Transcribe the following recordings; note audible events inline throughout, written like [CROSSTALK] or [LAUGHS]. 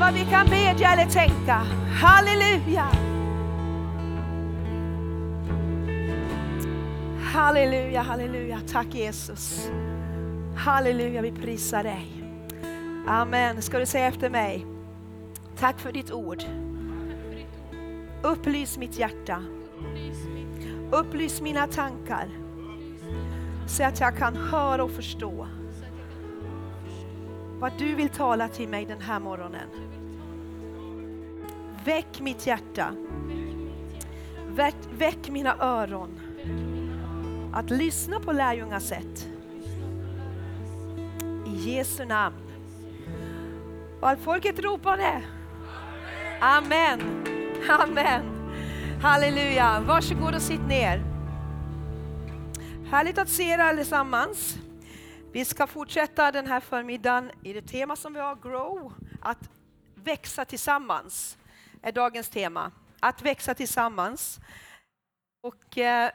vad vi kan bedja eller tänka. Halleluja! Halleluja, halleluja. Tack Jesus. Halleluja, vi prisar dig. Amen. Ska du säga efter mig? Tack för ditt ord. Upplys mitt hjärta. Upplys mina tankar. Så att jag kan höra och förstå vad du vill tala till mig den här morgonen. Väck mitt hjärta. Väck, väck mina öron. Att lyssna på lärjungasätt. I Jesu namn. Och allt folket ropade. Amen. Amen. Halleluja. Varsågod och sitt ner. Härligt att se er allesammans. Vi ska fortsätta den här förmiddagen i det tema som vi har, Grow. Att växa tillsammans är dagens tema. Att växa tillsammans. Och eh,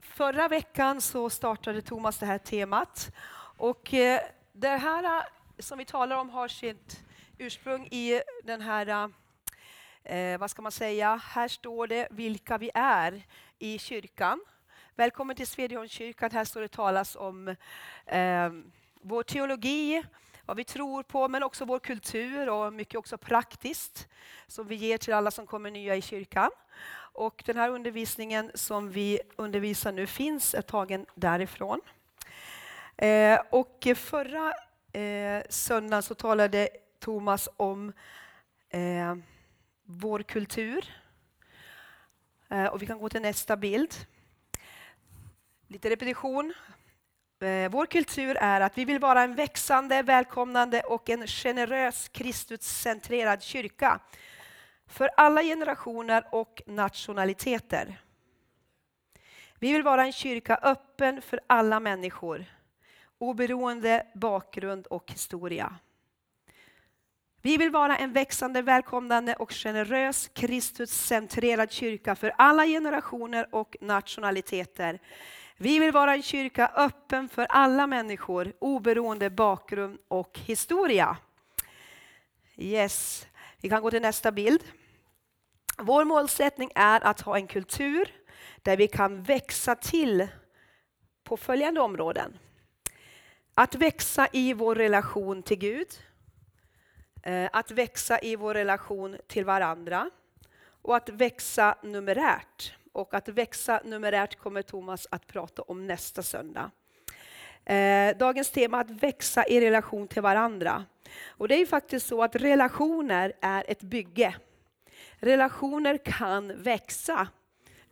förra veckan så startade Thomas det här temat. Och eh, det här eh, som vi talar om har sitt ursprung i den här, eh, vad ska man säga, här står det vilka vi är i kyrkan. Välkommen till Svedjeholmskyrkan. Här står det talas om eh, vår teologi, vad vi tror på, men också vår kultur och mycket också praktiskt som vi ger till alla som kommer nya i kyrkan. Och den här undervisningen som vi undervisar nu finns är tagen därifrån. Eh, och förra eh, söndagen så talade Thomas om eh, vår kultur. Eh, och vi kan gå till nästa bild. Lite repetition. Eh, vår kultur är att vi vill vara en växande, välkomnande och en generös Kristuscentrerad kyrka för alla generationer och nationaliteter. Vi vill vara en kyrka öppen för alla människor, oberoende bakgrund och historia. Vi vill vara en växande, välkomnande och generös Kristuscentrerad kyrka för alla generationer och nationaliteter. Vi vill vara en kyrka öppen för alla människor, oberoende bakgrund och historia. Yes, vi kan gå till nästa bild. Vår målsättning är att ha en kultur där vi kan växa till på följande områden. Att växa i vår relation till Gud, eh, att växa i vår relation till varandra och att växa numerärt. Och att växa numerärt kommer Thomas att prata om nästa söndag. Eh, dagens tema är att växa i relation till varandra. Och det är faktiskt så att relationer är ett bygge. Relationer kan växa.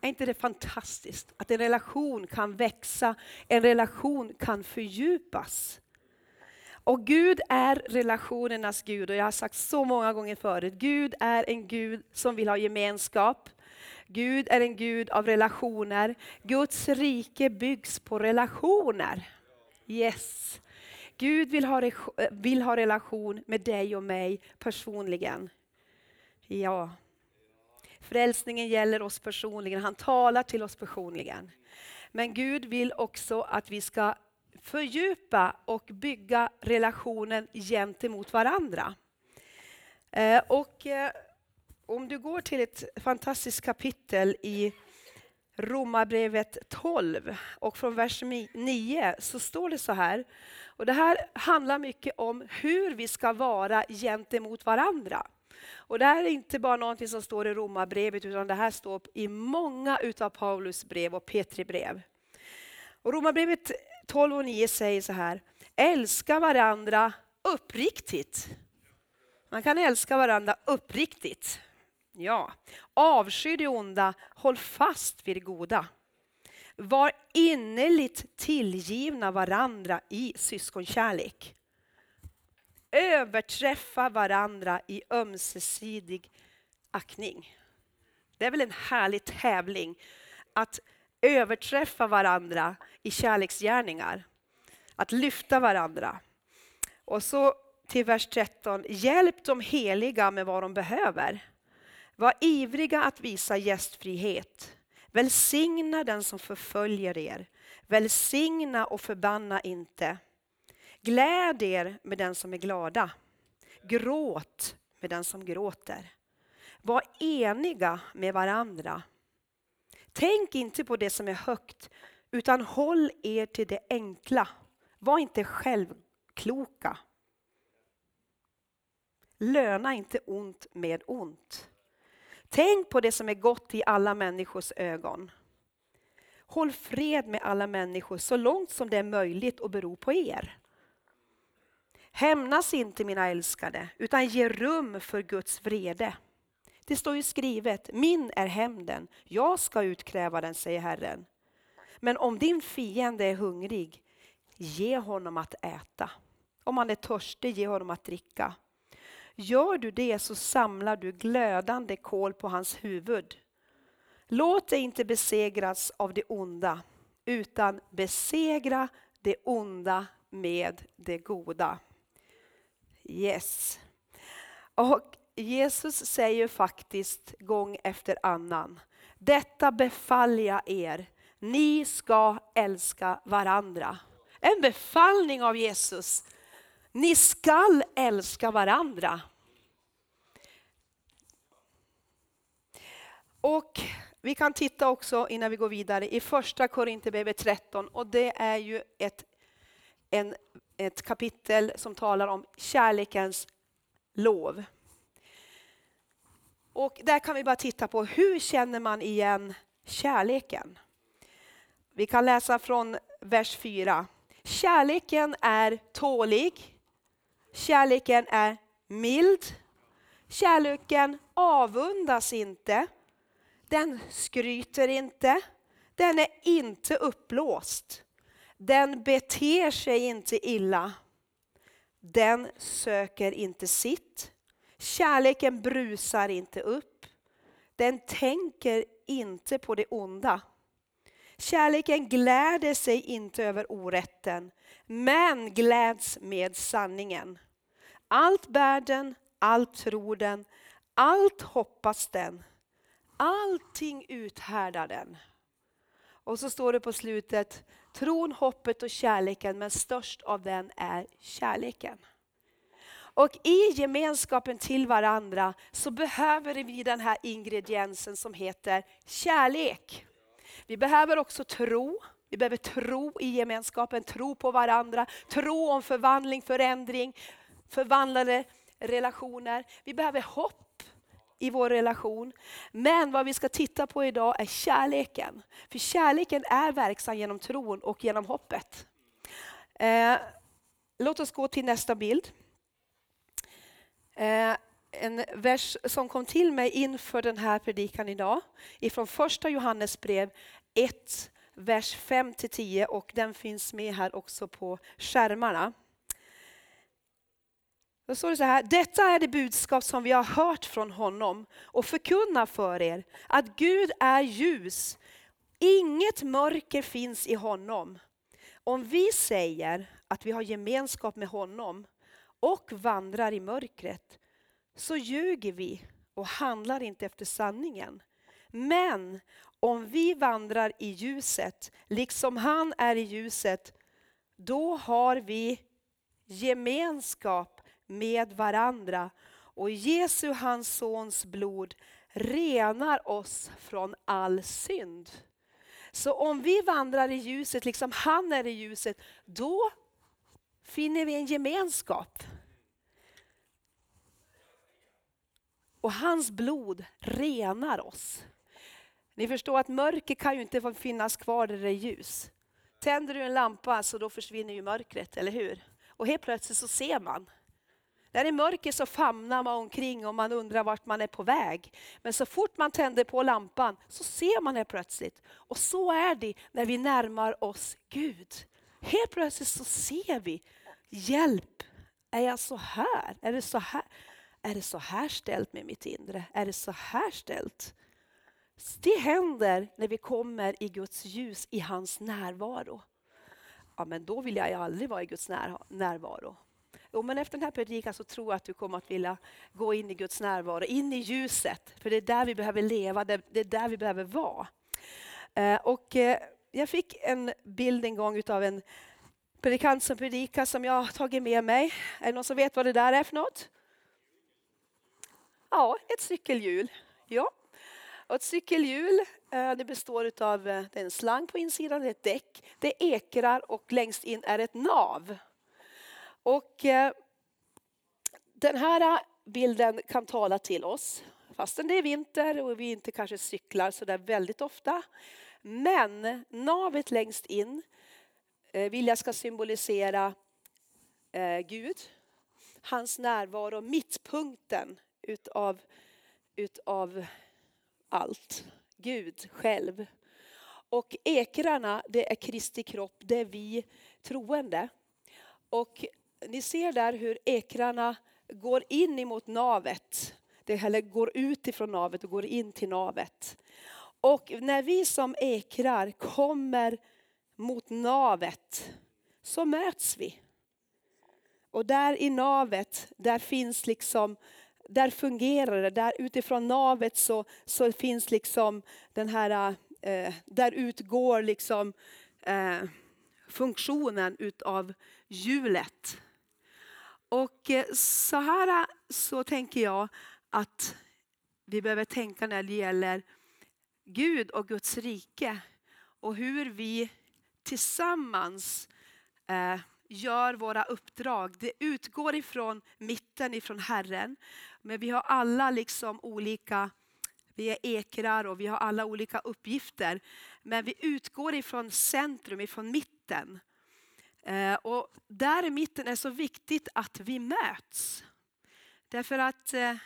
Är inte det fantastiskt? Att en relation kan växa, en relation kan fördjupas. Och Gud är relationernas Gud och jag har sagt så många gånger förut, Gud är en Gud som vill ha gemenskap. Gud är en Gud av relationer. Guds rike byggs på relationer. Yes. Gud vill ha, vill ha relation med dig och mig personligen. Ja. Frälsningen gäller oss personligen, han talar till oss personligen. Men Gud vill också att vi ska fördjupa och bygga relationen gentemot varandra. Eh, och eh, om du går till ett fantastiskt kapitel i Romarbrevet 12 och från vers 9 så står det så här. Och det här handlar mycket om hur vi ska vara gentemot varandra. Och det här är inte bara någonting som står i Romarbrevet utan det här står i många utav Paulus brev och Petri brev. Och Romarbrevet 12 och 9 säger så här. Älska varandra uppriktigt. Man kan älska varandra uppriktigt. Ja. Avsky det onda, håll fast vid det goda. Var innerligt tillgivna varandra i syskonkärlek. Överträffa varandra i ömsesidig aktning. Det är väl en härlig tävling att överträffa varandra i kärleksgärningar. Att lyfta varandra. Och så till vers 13. Hjälp de heliga med vad de behöver. Var ivriga att visa gästfrihet. Välsigna den som förföljer er. Välsigna och förbanna inte. Gläd er med den som är glada. Gråt med den som gråter. Var eniga med varandra. Tänk inte på det som är högt, utan håll er till det enkla. Var inte självkloka. Löna inte ont med ont. Tänk på det som är gott i alla människors ögon. Håll fred med alla människor så långt som det är möjligt och beror på er. Hämnas inte mina älskade, utan ge rum för Guds vrede. Det står ju skrivet, min är hämnden, jag ska utkräva den, säger Herren. Men om din fiende är hungrig, ge honom att äta. Om han är törstig, ge honom att dricka. Gör du det så samlar du glödande kol på hans huvud. Låt dig inte besegras av det onda, utan besegra det onda med det goda. Yes. Och Jesus säger faktiskt gång efter annan, detta befaller jag er, ni ska älska varandra. En befallning av Jesus. Ni skall älska varandra. Och vi kan titta också innan vi går vidare i första Korinthierbrevet 13 och det är ju ett, en, ett kapitel som talar om kärlekens lov. Och där kan vi bara titta på hur känner man igen kärleken? Vi kan läsa från vers 4. Kärleken är tålig. Kärleken är mild. Kärleken avundas inte. Den skryter inte. Den är inte uppblåst. Den beter sig inte illa. Den söker inte sitt. Kärleken brusar inte upp. Den tänker inte på det onda. Kärleken gläder sig inte över orätten, men gläds med sanningen. Allt bär den, allt tror den, allt hoppas den. Allting uthärdar den. Och så står det på slutet, tron, hoppet och kärleken, men störst av den är kärleken. Och i gemenskapen till varandra så behöver vi den här ingrediensen som heter kärlek. Vi behöver också tro. Vi behöver tro i gemenskapen, tro på varandra, tro om förvandling, förändring, förvandlade relationer. Vi behöver hopp i vår relation. Men vad vi ska titta på idag är kärleken. För kärleken är verksam genom tron och genom hoppet. Eh, låt oss gå till nästa bild. Eh, en vers som kom till mig inför den här predikan idag, ifrån första Johannesbrev 1, vers 5-10 och den finns med här också på skärmarna. Då står det så här, detta är det budskap som vi har hört från honom och förkunnar för er, att Gud är ljus, inget mörker finns i honom. Om vi säger att vi har gemenskap med honom och vandrar i mörkret, så ljuger vi och handlar inte efter sanningen. Men om vi vandrar i ljuset, liksom han är i ljuset, då har vi gemenskap med varandra och Jesu, hans sons blod, renar oss från all synd. Så om vi vandrar i ljuset, liksom han är i ljuset, då finner vi en gemenskap. Och hans blod renar oss. Ni förstår att mörker kan ju inte få finnas kvar där det är ljus. Tänder du en lampa så då försvinner ju mörkret, eller hur? Och helt plötsligt så ser man. När det är mörker så famnar man omkring och man undrar vart man är på väg. Men så fort man tänder på lampan så ser man det plötsligt. Och så är det när vi närmar oss Gud. Helt plötsligt så ser vi, hjälp, är jag så här? Är det så här? Är det så här ställt med mitt inre? Är det så här ställt? Det händer när vi kommer i Guds ljus, i hans närvaro. Ja, men då vill jag ju aldrig vara i Guds närvaro. Jo, men efter den här predikan så tror jag att du kommer att vilja gå in i Guds närvaro, in i ljuset. För det är där vi behöver leva, det är där vi behöver vara. Eh, och eh, jag fick en bild en gång av en predikant som predikar som jag har tagit med mig. Är det någon som vet vad det där är för något? Ja, ett cykelhjul. Ja. Och ett cykelhjul eh, det består av eh, en slang på insidan, ett däck, det är ekrar och längst in är ett nav. Och eh, den här eh, bilden kan tala till oss fastän det är vinter och vi inte kanske cyklar så där väldigt ofta. Men navet längst in vill jag ska symbolisera Gud, hans närvaro, mittpunkten utav, utav allt. Gud själv. Och ekrarna, det är Kristi kropp, det är vi troende. Och ni ser där hur ekrarna går in emot navet. Det eller går ut ifrån navet och går in till navet. Och när vi som ekrar kommer mot navet så möts vi. Och där i navet, där finns liksom där fungerar det. Där utifrån navet så, så finns liksom den här, eh, där utgår liksom eh, funktionen utav hjulet. Och eh, så här så tänker jag att vi behöver tänka när det gäller Gud och Guds rike och hur vi tillsammans eh, gör våra uppdrag. Det utgår ifrån mitten, ifrån Herren. Men vi har alla liksom olika, vi är ekrar och vi har alla olika uppgifter. Men vi utgår ifrån centrum, ifrån mitten. Eh, och där i mitten är så viktigt att vi möts. Därför att eh,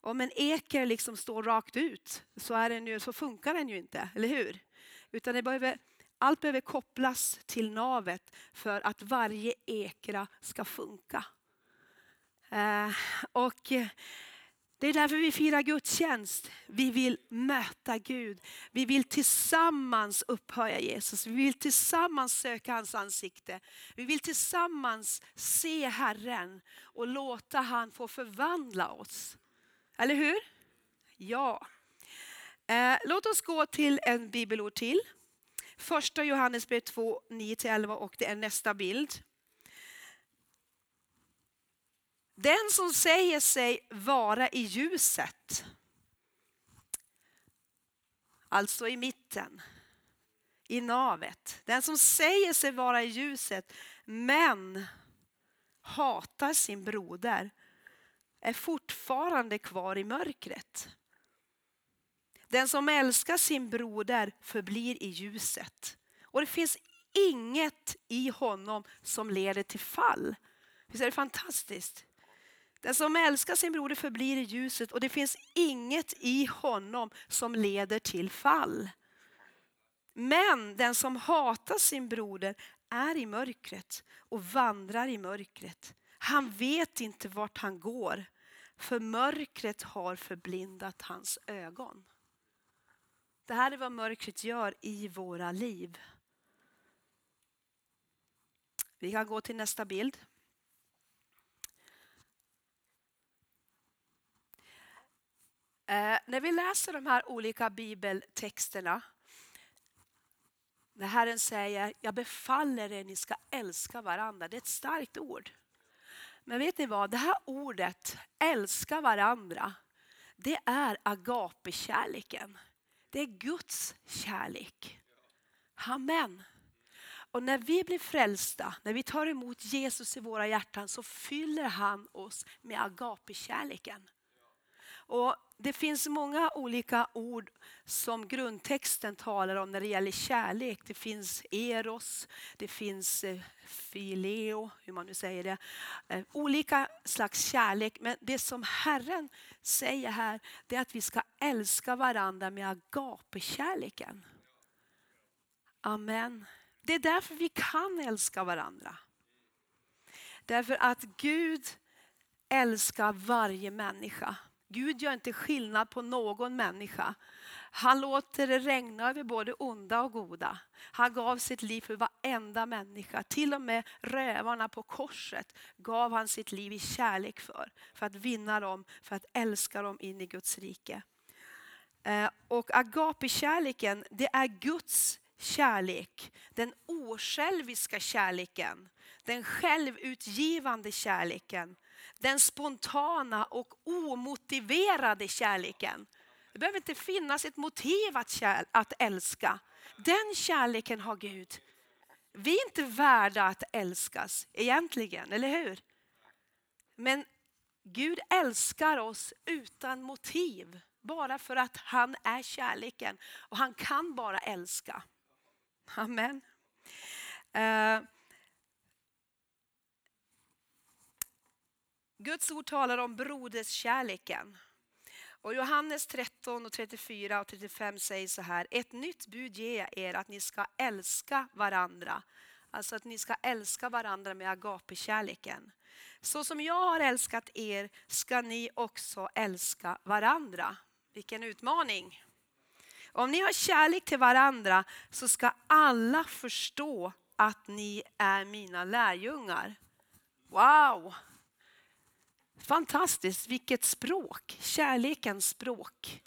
om en eker liksom står rakt ut så, är den ju, så funkar den ju inte, eller hur? Utan det behöver allt behöver kopplas till navet för att varje ekra ska funka. Eh, och det är därför vi firar gudstjänst. Vi vill möta Gud. Vi vill tillsammans upphöja Jesus. Vi vill tillsammans söka hans ansikte. Vi vill tillsammans se Herren och låta han få förvandla oss. Eller hur? Ja. Eh, låt oss gå till en bibelord till. Första Johannesbrev 2, 9-11 och det är nästa bild. Den som säger sig vara i ljuset, alltså i mitten, i navet. Den som säger sig vara i ljuset men hatar sin broder är fortfarande kvar i mörkret. Den som älskar sin broder förblir i ljuset. Och det finns inget i honom som leder till fall. Visst är det fantastiskt? Den som älskar sin broder förblir i ljuset och det finns inget i honom som leder till fall. Men den som hatar sin broder är i mörkret och vandrar i mörkret. Han vet inte vart han går, för mörkret har förblindat hans ögon. Det här är vad mörkret gör i våra liv. Vi kan gå till nästa bild. Eh, när vi läser de här olika bibeltexterna, när Herren säger, jag befaller er, ni ska älska varandra. Det är ett starkt ord. Men vet ni vad, det här ordet, älska varandra, det är agapekärleken. Det är Guds kärlek. Amen. Och när vi blir frälsta, när vi tar emot Jesus i våra hjärtan så fyller han oss med agapekärleken. Och det finns många olika ord som grundtexten talar om när det gäller kärlek. Det finns eros, det finns eh, fileo, hur man nu säger det. Eh, olika slags kärlek. Men det som Herren säger här, det är att vi ska älska varandra med agapekärleken. Amen. Det är därför vi kan älska varandra. Därför att Gud älskar varje människa. Gud gör inte skillnad på någon människa. Han låter det regna över både onda och goda. Han gav sitt liv för varenda människa. Till och med rövarna på korset gav han sitt liv i kärlek för. För att vinna dem, för att älska dem in i Guds rike. Eh, och agape-kärleken, det är Guds kärlek. Den osjälviska kärleken. den självutgivande kärleken, den spontana och omotiverade kärleken. Det behöver inte finnas ett motiv att, kär, att älska. Den kärleken har Gud. Vi är inte värda att älskas egentligen, eller hur? Men Gud älskar oss utan motiv, bara för att han är kärleken och han kan bara älska. Amen. Eh, Guds ord talar om broderskärleken. Och Johannes 13, och 34 och 35 säger så här. Ett nytt bud ger jag er att ni ska älska varandra. Alltså att ni ska älska varandra med agapekärleken. Så som jag har älskat er ska ni också älska varandra. Vilken utmaning! Om ni har kärlek till varandra så ska alla förstå att ni är mina lärjungar. Wow! Fantastiskt, vilket språk! Kärlekens språk.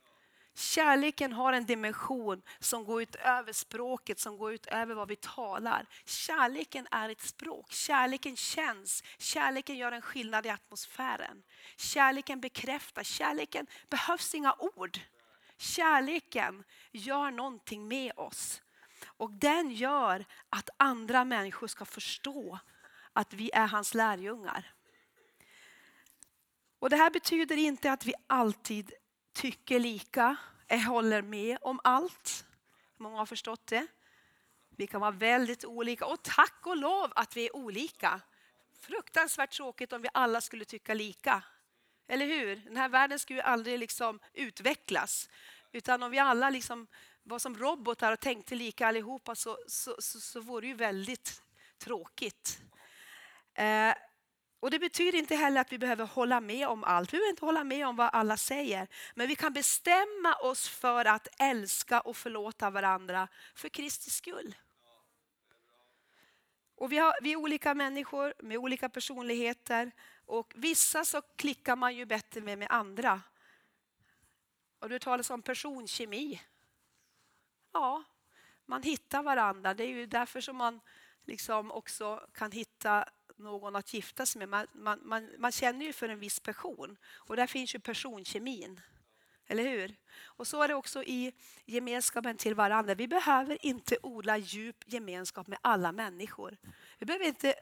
Kärleken har en dimension som går utöver språket, som går utöver vad vi talar. Kärleken är ett språk. Kärleken känns. Kärleken gör en skillnad i atmosfären. Kärleken bekräftar. Kärleken behövs inga ord. Kärleken gör någonting med oss. Och den gör att andra människor ska förstå att vi är hans lärjungar. Och det här betyder inte att vi alltid tycker lika, eh, håller med om allt. Många har förstått det. Vi kan vara väldigt olika och tack och lov att vi är olika. Fruktansvärt tråkigt om vi alla skulle tycka lika. Eller hur? Den här världen skulle ju aldrig liksom utvecklas. Utan om vi alla liksom var som robotar och tänkte lika allihopa så, så, så, så vore det ju väldigt tråkigt. Eh, och Det betyder inte heller att vi behöver hålla med om allt. Vi behöver inte hålla med om vad alla säger. Men vi kan bestämma oss för att älska och förlåta varandra för Kristi skull. Och vi, har, vi är olika människor med olika personligheter. Och Vissa så klickar man ju bättre med med andra. Och Du talas om personkemi. Ja, man hittar varandra. Det är ju därför som man liksom också kan hitta någon att gifta sig med. Man, man, man, man, känner ju för en viss person och där finns ju personkemin. Eller hur? Och så är det också i gemenskapen till varandra. Vi behöver inte odla djup gemenskap med alla människor. Vi behöver inte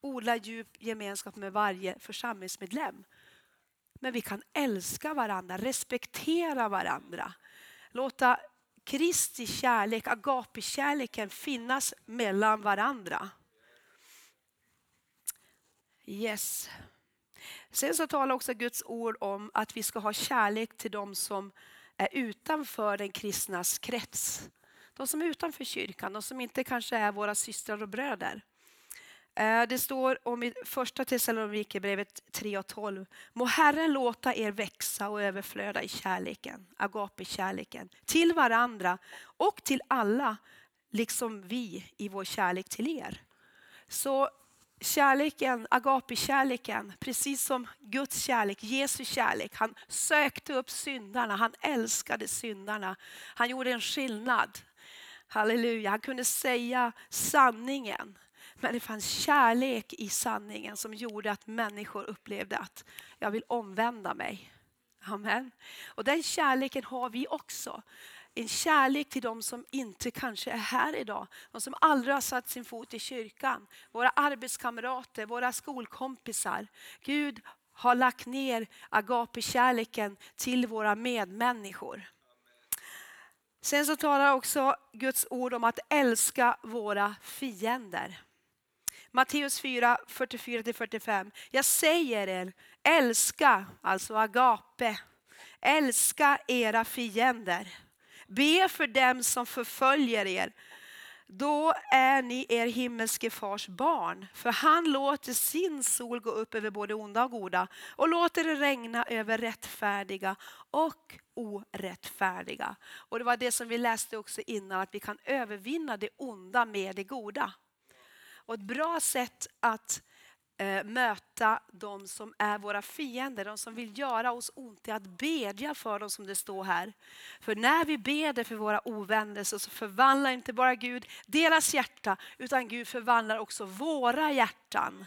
odla djup gemenskap med varje församlingsmedlem. Men vi kan älska varandra, respektera varandra. Låta Kristi kärlek, agapikärleken, finnas mellan varandra. Yes. Sen så talar också Guds ord om att vi ska ha kärlek till de som är utanför den kristnas krets. De som är utanför kyrkan, de som inte kanske är våra systrar och bröder. Eh, det står om i första Thessalonikerbrevet 3 och 12. Må Herren låta er växa och överflöda i kärleken, agape-kärleken, till varandra och till alla, liksom vi i vår kärlek till er. Så kärleken, agapikärleken, precis som Guds kärlek, Jesu kärlek. Han sökte upp syndarna, han älskade syndarna. Han gjorde en skillnad. Halleluja, han kunde säga sanningen. Men det fanns kärlek i sanningen som gjorde att människor upplevde att jag vill omvända mig. Amen. Och den kärleken har vi också en kärlek till de som inte kanske är här idag. De som aldrig har satt sin fot i kyrkan. Våra arbetskamrater, våra skolkompisar. Gud har lagt ner agape-kärleken till våra medmänniskor. Sen så talar också Guds ord om att älska våra fiender. Matteus 4, 44-45. Jag säger er, älska, alltså agape, älska era fiender. Be för dem som förföljer er. Då är ni er himmelske fars barn. För han låter sin sol gå upp över både onda och goda och låter det regna över rättfärdiga och orättfärdiga. Och det var det som vi läste också innan, att vi kan övervinna det onda med det goda. Och ett bra sätt att eh, möta de som är våra fiender, de som vill göra oss ont, i att bedja för dem som det står här. För när vi beder för våra ovänner så förvandlar inte bara Gud deras hjärta, utan Gud förvandlar också våra hjärtan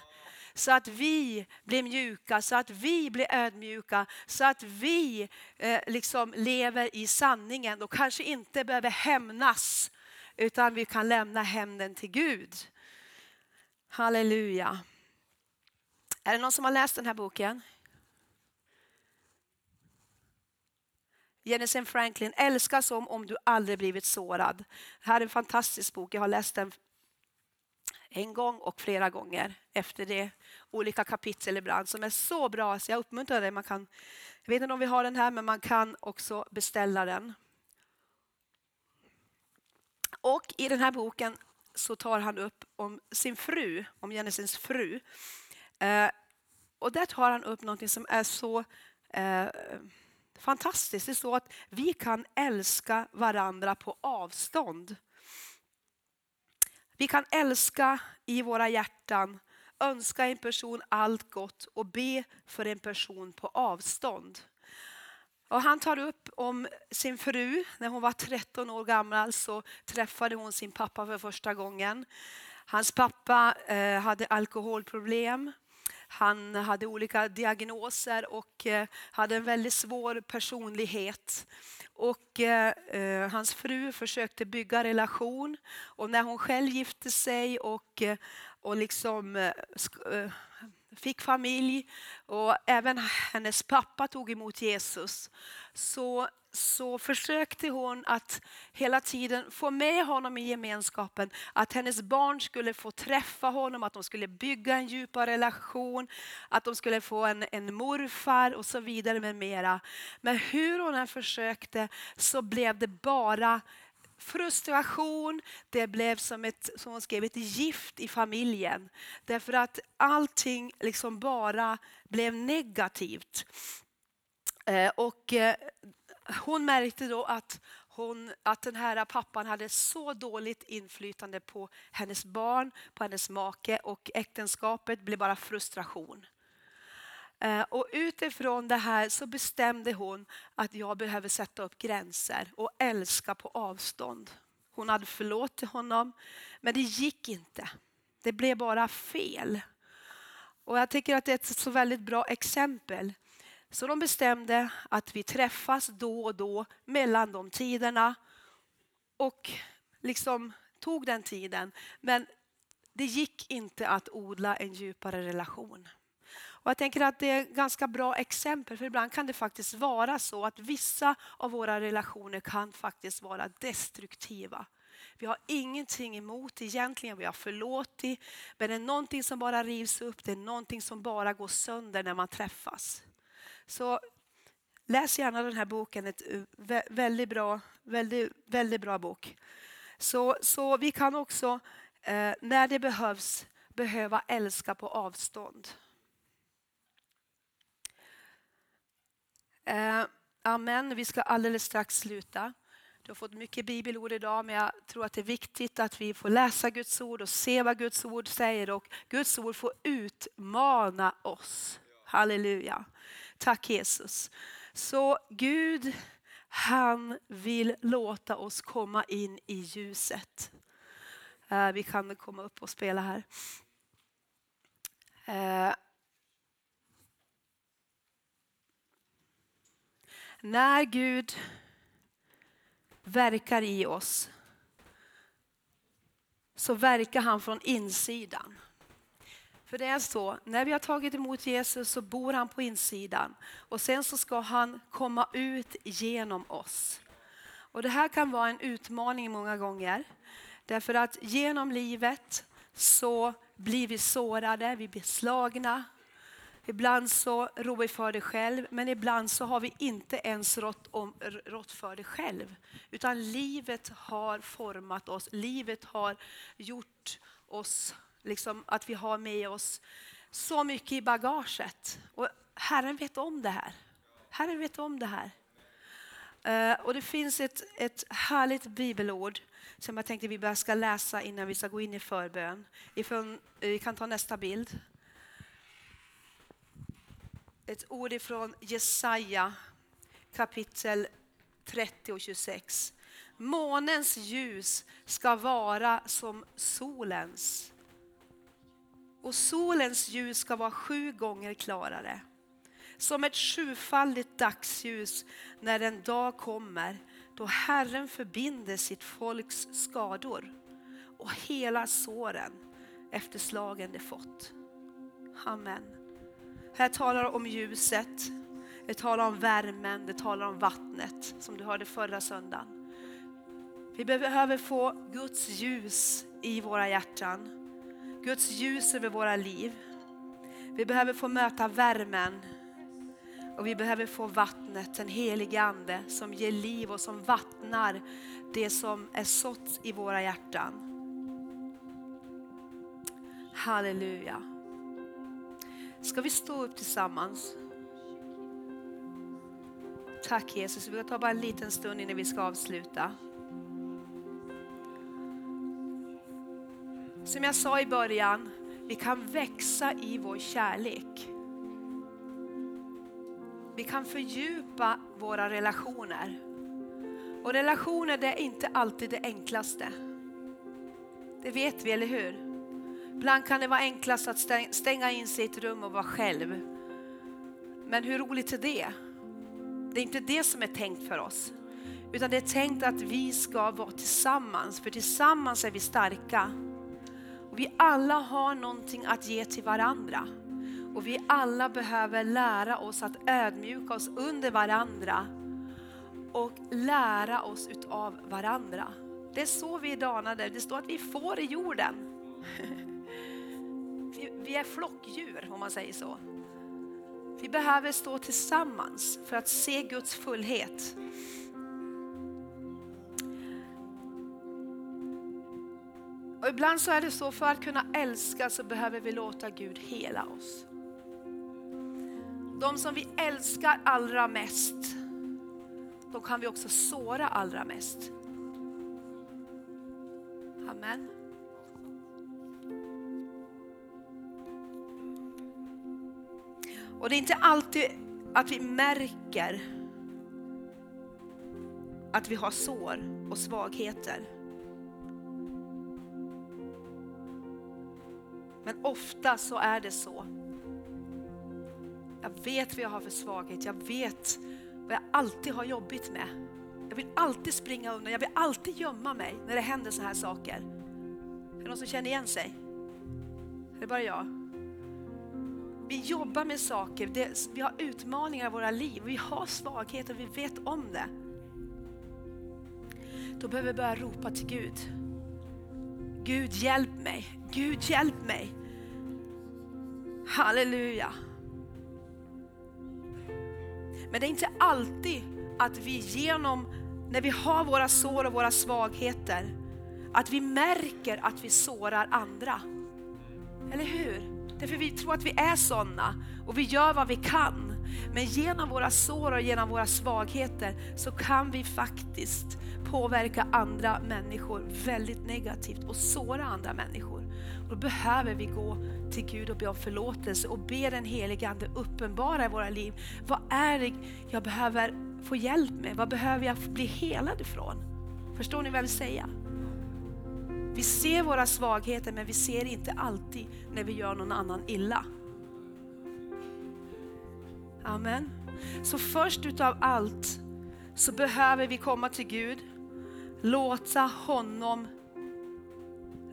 så att vi blir mjuka, så att vi blir ödmjuka, så att vi eh, liksom lever i sanningen och kanske inte behöver hämnas utan vi kan lämna hämnden till Gud. Halleluja. Är det någon som har läst den här boken? Jennifer Franklin, Älska som om du aldrig blivit sårad. Det här är en fantastisk bok, jag har läst den en gång och flera gånger efter det. Olika kapitel ibland som är så bra så jag uppmuntrar dig. Man kan, jag vet inte om vi har den här men man kan också beställa den. Och i den här boken så tar han upp om sin fru, om Genesis fru. Eh, och där tar han upp något som är så eh, fantastiskt. Det är så att vi kan älska varandra på avstånd. Vi kan älska i våra hjärtan, önska en person allt gott och be för en person på avstånd. Och han tar upp om sin fru. När hon var 13 år gammal så träffade hon sin pappa för första gången. Hans pappa eh, hade alkoholproblem. Han hade olika diagnoser och eh, hade en väldigt svår personlighet. Och eh, eh, hans fru försökte bygga relation och när hon själv gifte sig och, eh, och liksom eh, fick familj och även hennes pappa tog emot Jesus så, så försökte hon att hela tiden få med honom i gemenskapen. Att hennes barn skulle få träffa honom, att de skulle bygga en djupare relation, att de skulle få en, en morfar och så vidare med mera. Men hur hon än försökte så blev det bara frustration, det blev som ett, som hon skrev, ett gift i familjen. Därför att allting liksom bara blev negativt. Eh, och eh, hon märkte då att, hon, att den här pappan hade så dåligt inflytande på hennes barn, på hennes make och äktenskapet blev bara frustration. Eh, och utifrån det här så bestämde hon att jag behöver sätta upp gränser och älska på avstånd. Hon hade förlåtit honom, men det gick inte. Det blev bara fel. Och Jag tycker att det är ett så väldigt bra exempel. Så de bestämde att vi träffas då och då mellan de tiderna och liksom tog den tiden. Men det gick inte att odla en djupare relation. Och jag tänker att det är ett ganska bra exempel, för ibland kan det faktiskt vara så att vissa av våra relationer kan faktiskt vara destruktiva. Vi har ingenting emot egentligen, vi har förlåtit, men det är någonting som bara rivs upp, det är någonting som bara går sönder när man träffas. Så läs gärna den här boken, ett väldigt bra, väldigt, väldigt bra bok. Så, så vi kan också, eh, när det behövs, behöva älska på avstånd. Eh, amen. Vi ska alldeles strax sluta. Du har fått mycket bibelord idag men jag tror att det är viktigt att vi får läsa Guds ord och se vad Guds ord säger och Guds ord får utmana oss. Halleluja. Tack Jesus. Så Gud han vill låta oss komma in i ljuset. Eh, vi kan komma upp och spela här. Eh, När Gud verkar i oss så verkar han från insidan. För det är så, när vi har tagit emot Jesus så bor han på insidan och sen så ska han komma ut genom oss. Och Det här kan vara en utmaning många gånger. Därför att genom livet så blir vi sårade, vi blir slagna, Ibland så rår vi för det själv, men ibland så har vi inte ens rått, om, rått för det själv. Utan livet har format oss, livet har gjort oss, liksom att vi har med oss så mycket i bagaget. Och Herren vet om det här. Herren vet om det här. Eh, och det finns ett, ett härligt bibelord som jag tänkte vi bara ska läsa innan vi ska gå in i förbön. Ifrån, eh, vi kan ta nästa bild ett ord ifrån Jesaja kapitel 30 och 26. Månens ljus ska vara som solens. Och solens ljus ska vara sju gånger klarare. Som ett sjufaldigt dagsljus när en dag kommer då Herren förbinder sitt folks skador och hela såren efter slagen de fått. Amen. Här talar om ljuset, det talar om värmen, det talar om vattnet som du hörde förra söndagen. Vi behöver få Guds ljus i våra hjärtan, Guds ljus över våra liv. Vi behöver få möta värmen och vi behöver få vattnet, den helige Ande som ger liv och som vattnar det som är sått i våra hjärtan. Halleluja. Ska vi stå upp tillsammans? Tack Jesus, vi tar ta bara en liten stund innan vi ska avsluta. Som jag sa i början, vi kan växa i vår kärlek. Vi kan fördjupa våra relationer. Och relationer det är inte alltid det enklaste. Det vet vi, eller hur? Ibland kan det vara enklast att stänga in sig i ett rum och vara själv. Men hur roligt är det? Det är inte det som är tänkt för oss. Utan det är tänkt att vi ska vara tillsammans, för tillsammans är vi starka. Och vi alla har någonting att ge till varandra. Och vi alla behöver lära oss att ödmjuka oss under varandra och lära oss utav varandra. Det är så vi är danade. Det står att vi får i jorden. [LAUGHS] Vi är flockdjur om man säger så. Vi behöver stå tillsammans för att se Guds fullhet. Och ibland så är det så, för att kunna älska så behöver vi låta Gud hela oss. De som vi älskar allra mest, de kan vi också såra allra mest. Amen. Och det är inte alltid att vi märker att vi har sår och svagheter. Men ofta så är det så. Jag vet vad jag har för svaghet, jag vet vad jag alltid har jobbigt med. Jag vill alltid springa undan, jag vill alltid gömma mig när det händer så här saker. Är det någon som känner igen sig? Är det bara jag? Vi jobbar med saker, det, vi har utmaningar i våra liv, vi har svagheter och vi vet om det. Då behöver vi börja ropa till Gud. Gud hjälp mig, Gud hjälp mig. Halleluja. Men det är inte alltid att vi genom, när vi har våra sår och våra svagheter, att vi märker att vi sårar andra. Eller hur? Därför vi tror att vi är sådana och vi gör vad vi kan. Men genom våra sår och genom våra svagheter så kan vi faktiskt påverka andra människor väldigt negativt och såra andra människor. Och då behöver vi gå till Gud och be om förlåtelse och be den helige Ande uppenbara i våra liv. Vad är det jag behöver få hjälp med? Vad behöver jag bli helad ifrån? Förstår ni vad jag vill säga? Vi ser våra svagheter men vi ser inte alltid när vi gör någon annan illa. Amen. Så först utav allt så behöver vi komma till Gud, låta honom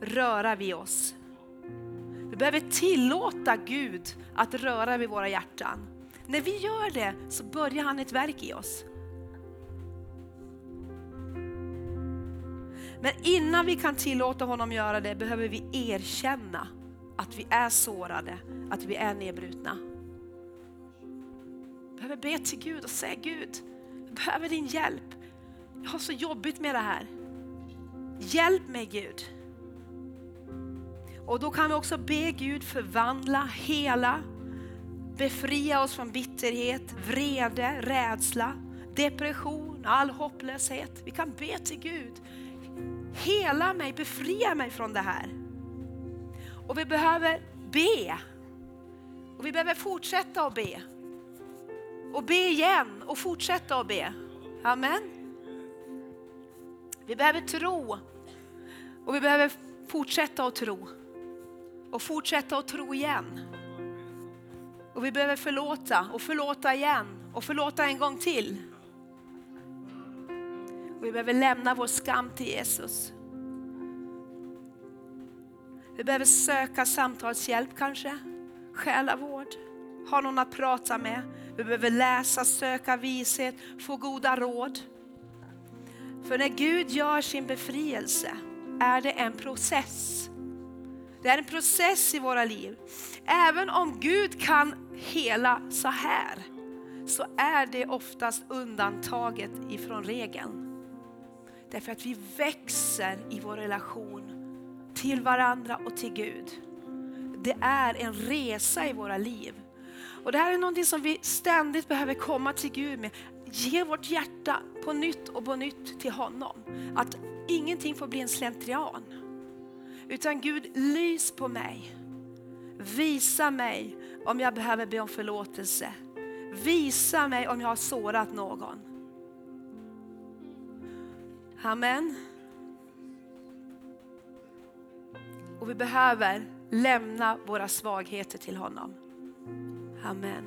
röra vid oss. Vi behöver tillåta Gud att röra vid våra hjärtan. När vi gör det så börjar han ett verk i oss. Men innan vi kan tillåta honom göra det behöver vi erkänna att vi är sårade, att vi är nedbrutna. Vi behöver be till Gud och säga Gud, jag behöver din hjälp. Jag har så jobbigt med det här. Hjälp mig Gud. Och då kan vi också be Gud förvandla, hela, befria oss från bitterhet, vrede, rädsla, depression, all hopplöshet. Vi kan be till Gud Hela mig, befria mig från det här. Och vi behöver be. Och vi behöver fortsätta att be. och be igen och fortsätta att be. Amen. Vi behöver tro och vi behöver fortsätta att tro och fortsätta att tro igen. Och vi behöver förlåta och förlåta igen och förlåta en gång till. Och vi behöver lämna vår skam till Jesus. Vi behöver söka samtalshjälp kanske, själavård, ha någon att prata med. Vi behöver läsa, söka vishet, få goda råd. För när Gud gör sin befrielse är det en process. Det är en process i våra liv. Även om Gud kan hela så här så är det oftast undantaget ifrån regeln. Därför att vi växer i vår relation till varandra och till Gud. Det är en resa i våra liv. Och Det här är någonting som vi ständigt behöver komma till Gud med. Ge vårt hjärta på nytt och på nytt till honom. Att ingenting får bli en slentrian. Utan Gud, lys på mig. Visa mig om jag behöver be om förlåtelse. Visa mig om jag har sårat någon. Amen. Och vi behöver lämna våra svagheter till honom. Amen.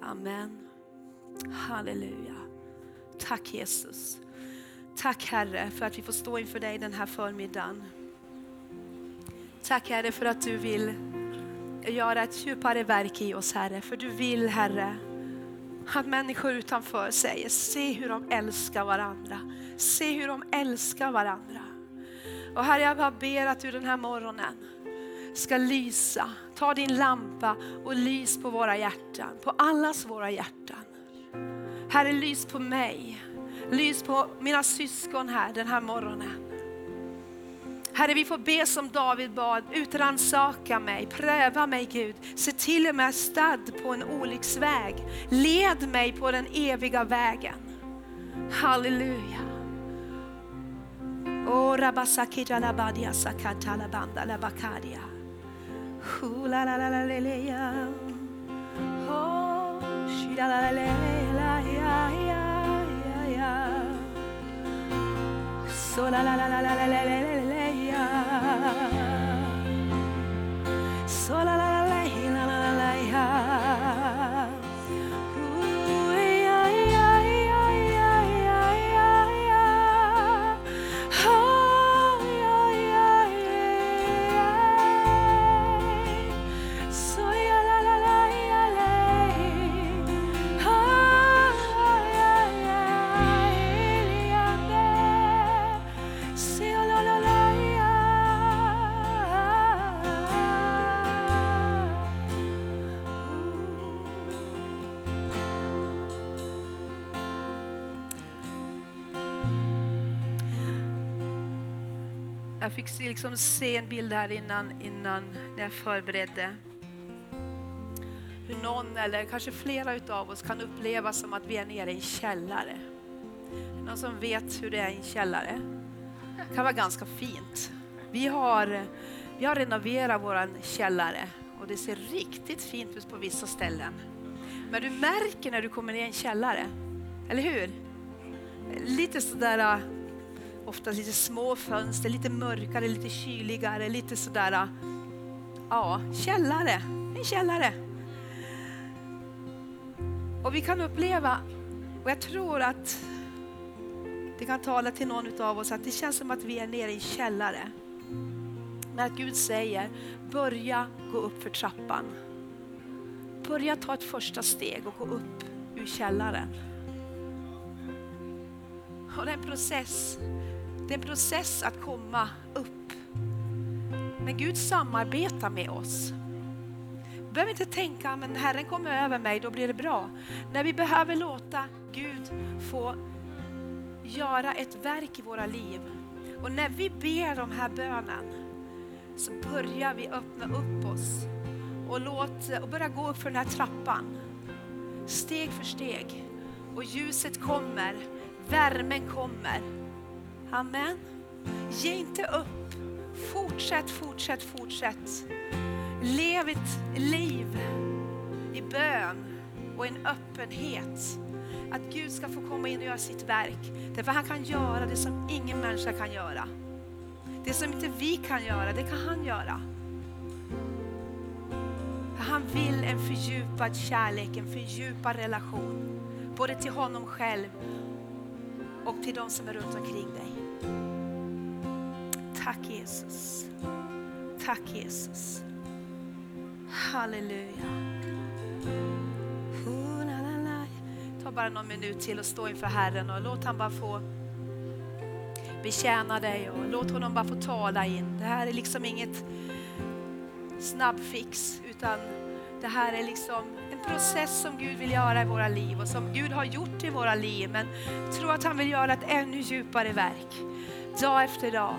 Amen. Halleluja. Tack Jesus. Tack Herre för att vi får stå inför dig den här förmiddagen. Tack Herre för att du vill göra ett djupare verk i oss Herre. För du vill Herre att människor utanför säger, se hur de älskar varandra. Se hur de älskar varandra. Och Herre jag bara ber att du den här morgonen ska lysa. Ta din lampa och lys på våra hjärtan, på allas våra hjärtan. Herre lys på mig, lys på mina syskon här den här morgonen. Herre, vi får be som David bad, utransaka mig, pröva mig Gud. Se till att jag är stadd på en olycksväg. Led mig på den eviga vägen. Halleluja. Oh, rabasakita labadia sakata labanda labakadia. La la la la la. Oh, shida la la la. So la la la la la la la la la la la la sola la fick se, liksom se en bild här innan, innan när jag förberedde. Hur någon eller kanske flera utav oss kan uppleva som att vi är nere i en källare. Någon som vet hur det är i en källare? Det kan vara ganska fint. Vi har, vi har renoverat vår källare och det ser riktigt fint ut på vissa ställen. Men du märker när du kommer ner i en källare, eller hur? Lite sådär ofta lite små fönster, lite mörkare, lite kyligare, lite sådär, äh, ja, källare, en källare. Och vi kan uppleva, och jag tror att det kan tala till någon av oss att det känns som att vi är nere i en källare. Men att Gud säger, börja gå upp för trappan. Börja ta ett första steg och gå upp ur källaren. Och det är en process. Det är en process att komma upp. Men Gud samarbetar med oss. Vi behöver inte tänka, men Herren kommer över mig, då blir det bra. När vi behöver låta Gud få göra ett verk i våra liv. Och när vi ber de här bönen så börjar vi öppna upp oss och, låt, och börja gå upp för den här trappan. Steg för steg. Och ljuset kommer, värmen kommer. Amen. Ge inte upp. Fortsätt, fortsätt, fortsätt. Lev ett liv i bön och en öppenhet. Att Gud ska få komma in och göra sitt verk. Därför han kan göra det som ingen människa kan göra. Det som inte vi kan göra, det kan han göra. Han vill en fördjupad kärlek, en fördjupad relation. Både till honom själv och till de som är runt omkring dig. Tack Jesus. Tack Jesus. Halleluja. Ta bara någon minut till och stå inför Herren och låt han bara få betjäna dig och låt honom bara få tala in. Det här är liksom inget snabbfix utan det här är liksom en process som Gud vill göra i våra liv och som Gud har gjort i våra liv. Men tro att han vill göra ett ännu djupare verk dag efter dag.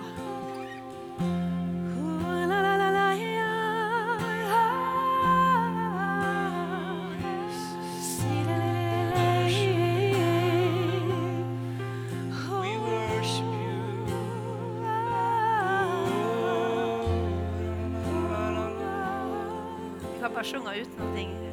bara sjunga ut någonting.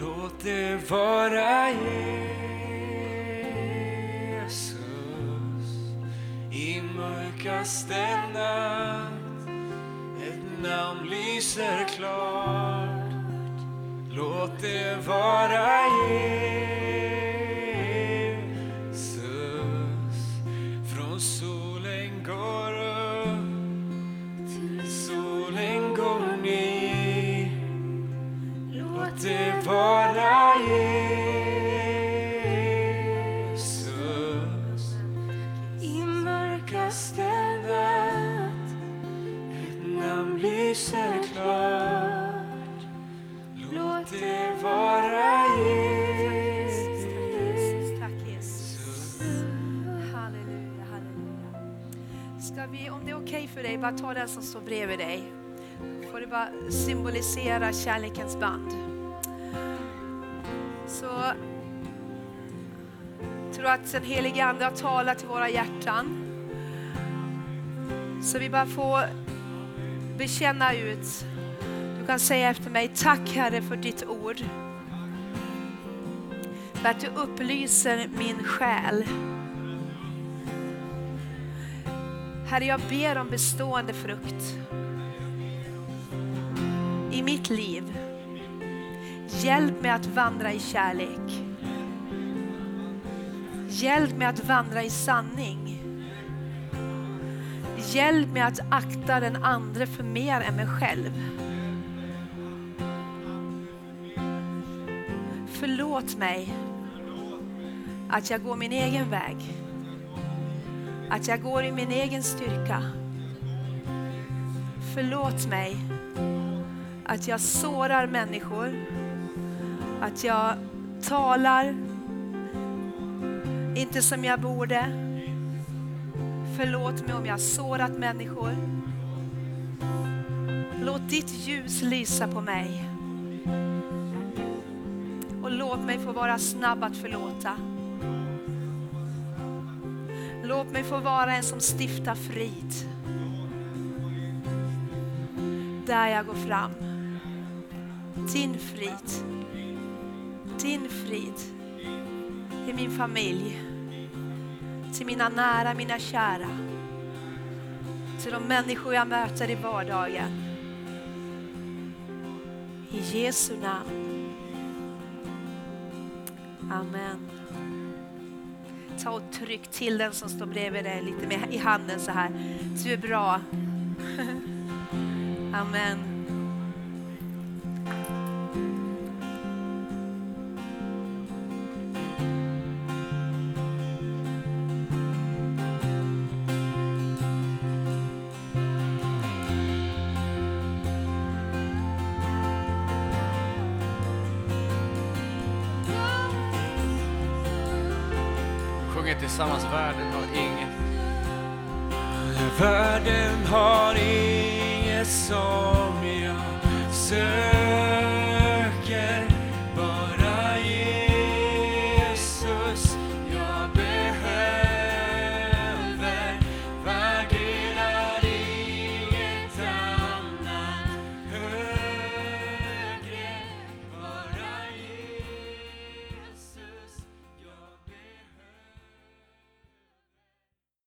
Låt det vara Jesus i mörkaste natt. Ett namn lyser klart. Låt det vara Jesus bara ta den som står bredvid dig. Får du bara symbolisera kärlekens band. Så tror att den helige Ande har talat till våra hjärtan. Så vi bara får bekänna ut. Du kan säga efter mig, tack Herre för ditt ord. För att du upplyser min själ. Herre, jag ber om bestående frukt i mitt liv. Hjälp mig att vandra i kärlek. Hjälp mig att vandra i sanning. Hjälp mig att akta den andre för mer än mig själv. Förlåt mig att jag går min egen väg att jag går i min egen styrka. Förlåt mig att jag sårar människor, att jag talar inte som jag borde. Förlåt mig om jag har sårat människor. Låt ditt ljus lysa på mig. Och låt mig få vara snabb att förlåta. Låt mig få vara en som stiftar frid. Där jag går fram. Din frid. Din frid. i min familj, till mina nära, mina kära, till de människor jag möter i vardagen. I Jesu namn. Amen. Ta och tryck till den som står bredvid dig lite mer i handen så här. Du är bra. [LAUGHS] Amen. Tillsammans, världen har inget. Världen har inget som jag söker